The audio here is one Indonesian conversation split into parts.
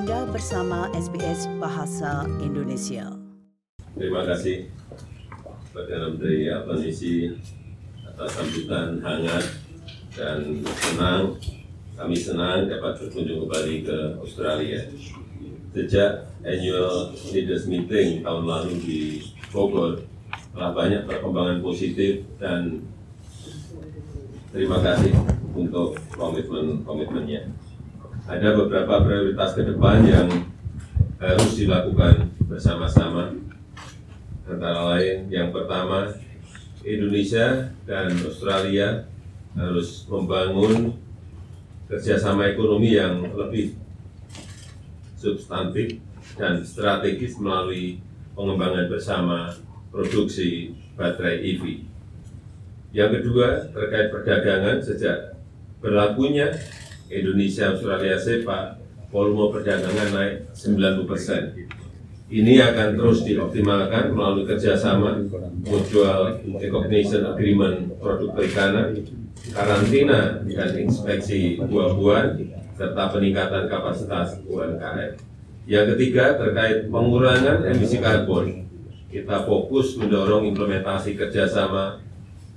Anda bersama SBS Bahasa Indonesia. Terima kasih Perdana Menteri Albanisi atas sambutan hangat dan senang kami senang dapat berkunjung kembali ke Australia. Sejak annual leaders meeting tahun lalu di Bogor, telah banyak perkembangan positif dan terima kasih untuk komitmen-komitmennya. Ada beberapa prioritas ke depan yang harus dilakukan bersama-sama. Antara lain, yang pertama, Indonesia dan Australia harus membangun kerjasama ekonomi yang lebih substantif dan strategis melalui pengembangan bersama produksi baterai EV. Yang kedua, terkait perdagangan sejak berlakunya Indonesia Australia SEPA, volume perdagangan naik 90 persen. Ini akan terus dioptimalkan melalui kerjasama Mutual Recognition Agreement produk perikanan, karantina dan inspeksi buah-buahan, serta peningkatan kapasitas UMKM. Yang ketiga, terkait pengurangan emisi karbon, kita fokus mendorong implementasi kerjasama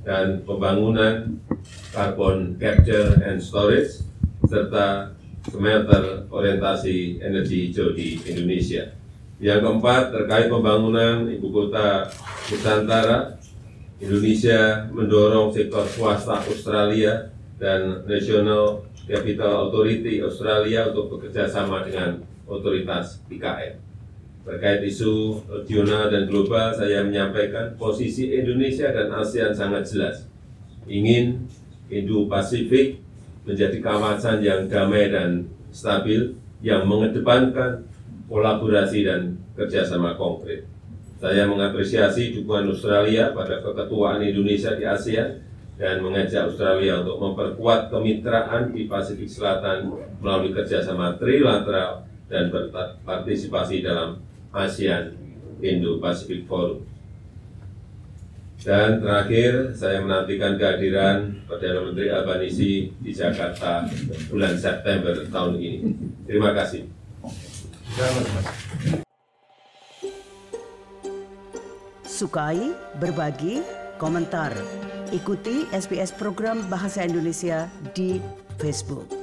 dan pembangunan carbon capture and storage serta smelter orientasi energi hijau di Indonesia. Yang keempat, terkait pembangunan ibu kota Nusantara, Indonesia mendorong sektor swasta Australia dan National Capital Authority Australia untuk bekerja sama dengan otoritas IKN. Terkait isu regional dan global, saya menyampaikan posisi Indonesia dan ASEAN sangat jelas. Ingin Indo-Pasifik menjadi kawasan yang damai dan stabil, yang mengedepankan kolaborasi dan kerjasama konkret. Saya mengapresiasi dukungan Australia pada keketuaan Indonesia di ASEAN dan mengajak Australia untuk memperkuat kemitraan di Pasifik Selatan melalui kerjasama trilateral dan berpartisipasi dalam ASEAN Indo-Pacific Forum. Dan terakhir, saya menantikan kehadiran Perdana Menteri Albanisi di Jakarta bulan September tahun ini. Terima kasih. Sukai, berbagi, komentar. Ikuti SBS program Bahasa Indonesia di Facebook.